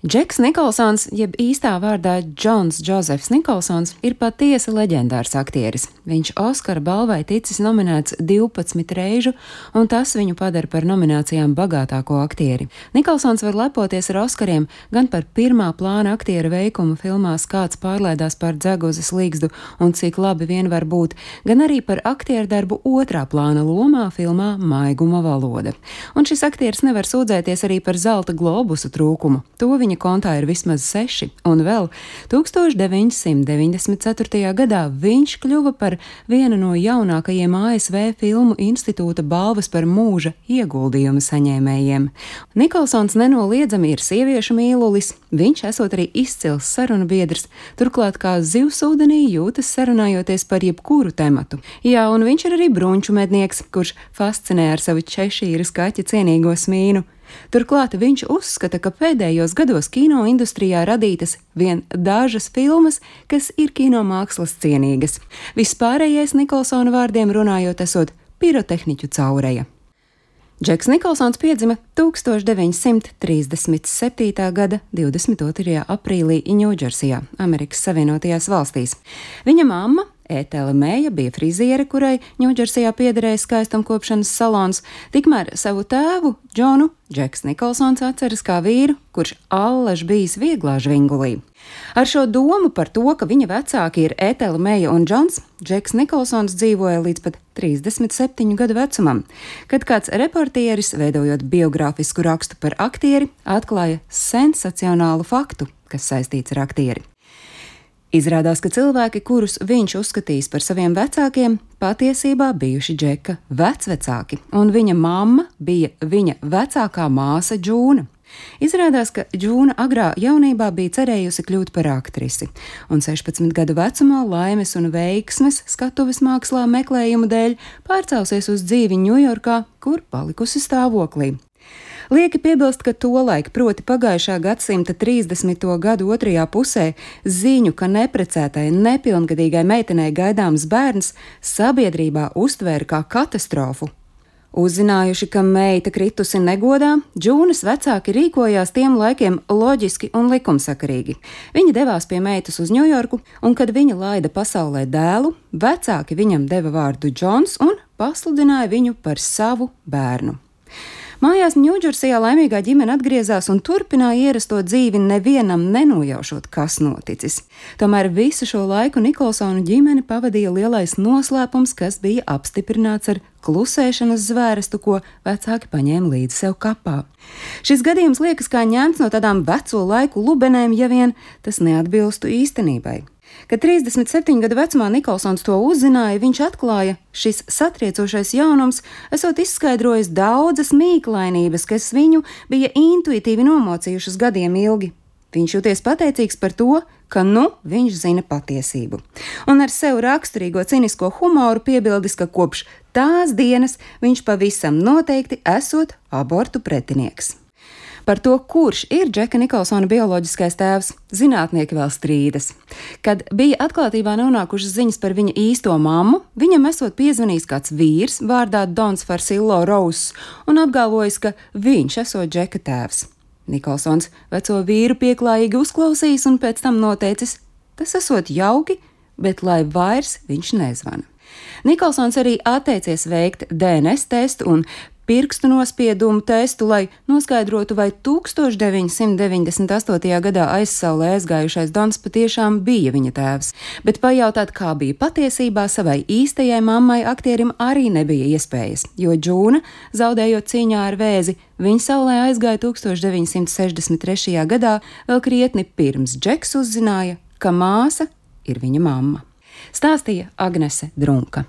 Džeks Nikolsons, jeb īstā vārdā Džons Džozefs Nikolsons, ir patiesi leģendārs aktieris. Viņš Oskara balvai ticis nominēts 12 reižu, un tas viņu padara par nominācijām bagātāko aktieri. Nikolsons var lepoties ar Oskariem gan par pirmā plāna aktiera veikumu filmās Kāds pārlēdās pār dzeguzes līgzdu un cik labi vien var būt, gan arī par aktieru darbu otrā plāna lomā filmā Maiguma valoda. Un šis aktieris nevar sūdzēties arī par zelta globusu trūkumu. To viņa kontā ir vismaz seši, un vēl 1994. gadā viņš kļuva par vienu no jaunākajiem ASV filmu institūta balvas par mūža ieguldījumu saņēmējiem. Nikolsons nenoliedzami ir sieviešu mīlulis, viņš esot arī izcils sarunu biedrs, turklāt kā zivs ūdenī jūtas sarunājoties par jebkuru tematu. Jā, un viņš ir arī brunču mednieks, kurš fascinē ar savu češīras kaķa cienīgo smīnu. Turklāt viņš uzskata, ka pēdējos gados kino industrijā radītas vien dažas filmas, kas ir kino mākslas cienīgas. Vispārējais Nikolsona vārdiem runājot, esot pirotehniķu caureja. Džeks Nikolsons piedzima 1937. gada 22. aprīlī Ņūdžersijā, Amerikas Savienotajās valstīs. Viņa mamma Ētela Mēja bija friziere, kurai Ņūdžersijā piederēja skaistumkopšanas salons, tikmēr savu tēvu, Džonu, Džeks Nikolsons atceras kā vīru, kurš allaž bijis vieglā žvingulī. Ar šo domu par to, ka viņa vecāki ir Ētela Mēja un Džons, Džeks Nikolsons dzīvoja līdz pat 37 gadu vecumam, kad kāds reportieris, veidojot biogrāfisku rakstu par aktieri, atklāja sensacionālu faktu, kas saistīts ar aktieri. Izrādās, ka cilvēki, kurus viņš uzskatījis par saviem vecākiem, patiesībā bijuši Džeka vecvecāki, un viņa mamma bija viņa vecākā māsa Džūna. Izrādās, ka Džūna agrā jaunībā bija cerējusi kļūt par aktrisi, un 16 gadu vecumā laimes un veiksmes skatuves mākslā meklējumu dēļ pārcēlusies uz dzīvi Ņujorkā, kur palikusi stāvoklī. Lieki piebilst, ka tolaik, proti pagājušā gadsimta 30. gadu otrajā pusē, ziņu, ka neprecētai, nepilngadīgai meitenei gaidāms bērns sabiedrībā uztvēra kā katastrofu. Uzzinājuši, ka meita kritusi negodā, Džūnas vecāki rīkojās tiem laikiem loģiski un likumsakarīgi. Viņi devās pie meitas uz Ņujorku, un, kad viņa laida pasaulē dēlu, vecāki viņam deva vārdu Džons un pasludināja viņu par savu bērnu. Mājās Ņūdžersijā laimīgā ģimene atgriezās un turpināja ierasto dzīvi, nevienam nenojaušot, kas noticis. Tomēr visu šo laiku Nikolsonu ģimeni pavadīja lielais noslēpums, kas bija apstiprināts ar klusēšanas zvērestu, ko vecāki paņēma līdzi sev kapā. Šis gadījums liekas kā ņemts no tādām veco laiku lubenēm, ja vien tas neatbilstu īstenībai. Kad 37 gadu vecumā Nikolsons to uzzināja, viņš atklāja, šis satriecošais jaunums esot izskaidrojis daudzas mīklainības, kas viņu bija intuitīvi nomocījušas gadiem ilgi. Viņš jūties pateicīgs par to, ka nu viņš zina patiesību. Un ar sev raksturīgo cinisko humoru piebildis, ka kopš tās dienas viņš pavisam noteikti esot abortu pretinieks. Par to, kurš ir Džeka Nikolsona bioloģiskais tēvs, zinātnieki vēl strīdas. Kad bija atklātībā nonākušas ziņas par viņa īsto mammu, viņam esot piezvanījis kāds vīrs vārdā Dons Farsillo Rous un apgalvojis, ka viņš esot Džeka tēvs. Nikolsons veco vīru pieklājīgi uzklausījis un pēc tam noteicis, tas esot jauki, bet lai vairs viņš nezvana. Nikolsons arī atteicies veikt DNS testu un pirkstu nospiedumu testu, lai noskaidrotu, vai 1998. gadā aizsaulē aizgājušais Dons patiešām bija viņa tēvs. Bet pajautāt, kā bija patiesībā savai īstajai mammai, aktierim arī nebija iespējas, jo Džūna, zaudējot cīņā ar vēzi, viņa saulē aizgāja 1963. gadā, vēl krietni pirms Džeks uzzināja, ka māsa ir viņa mamma. Stāstīja Agnese Drunka.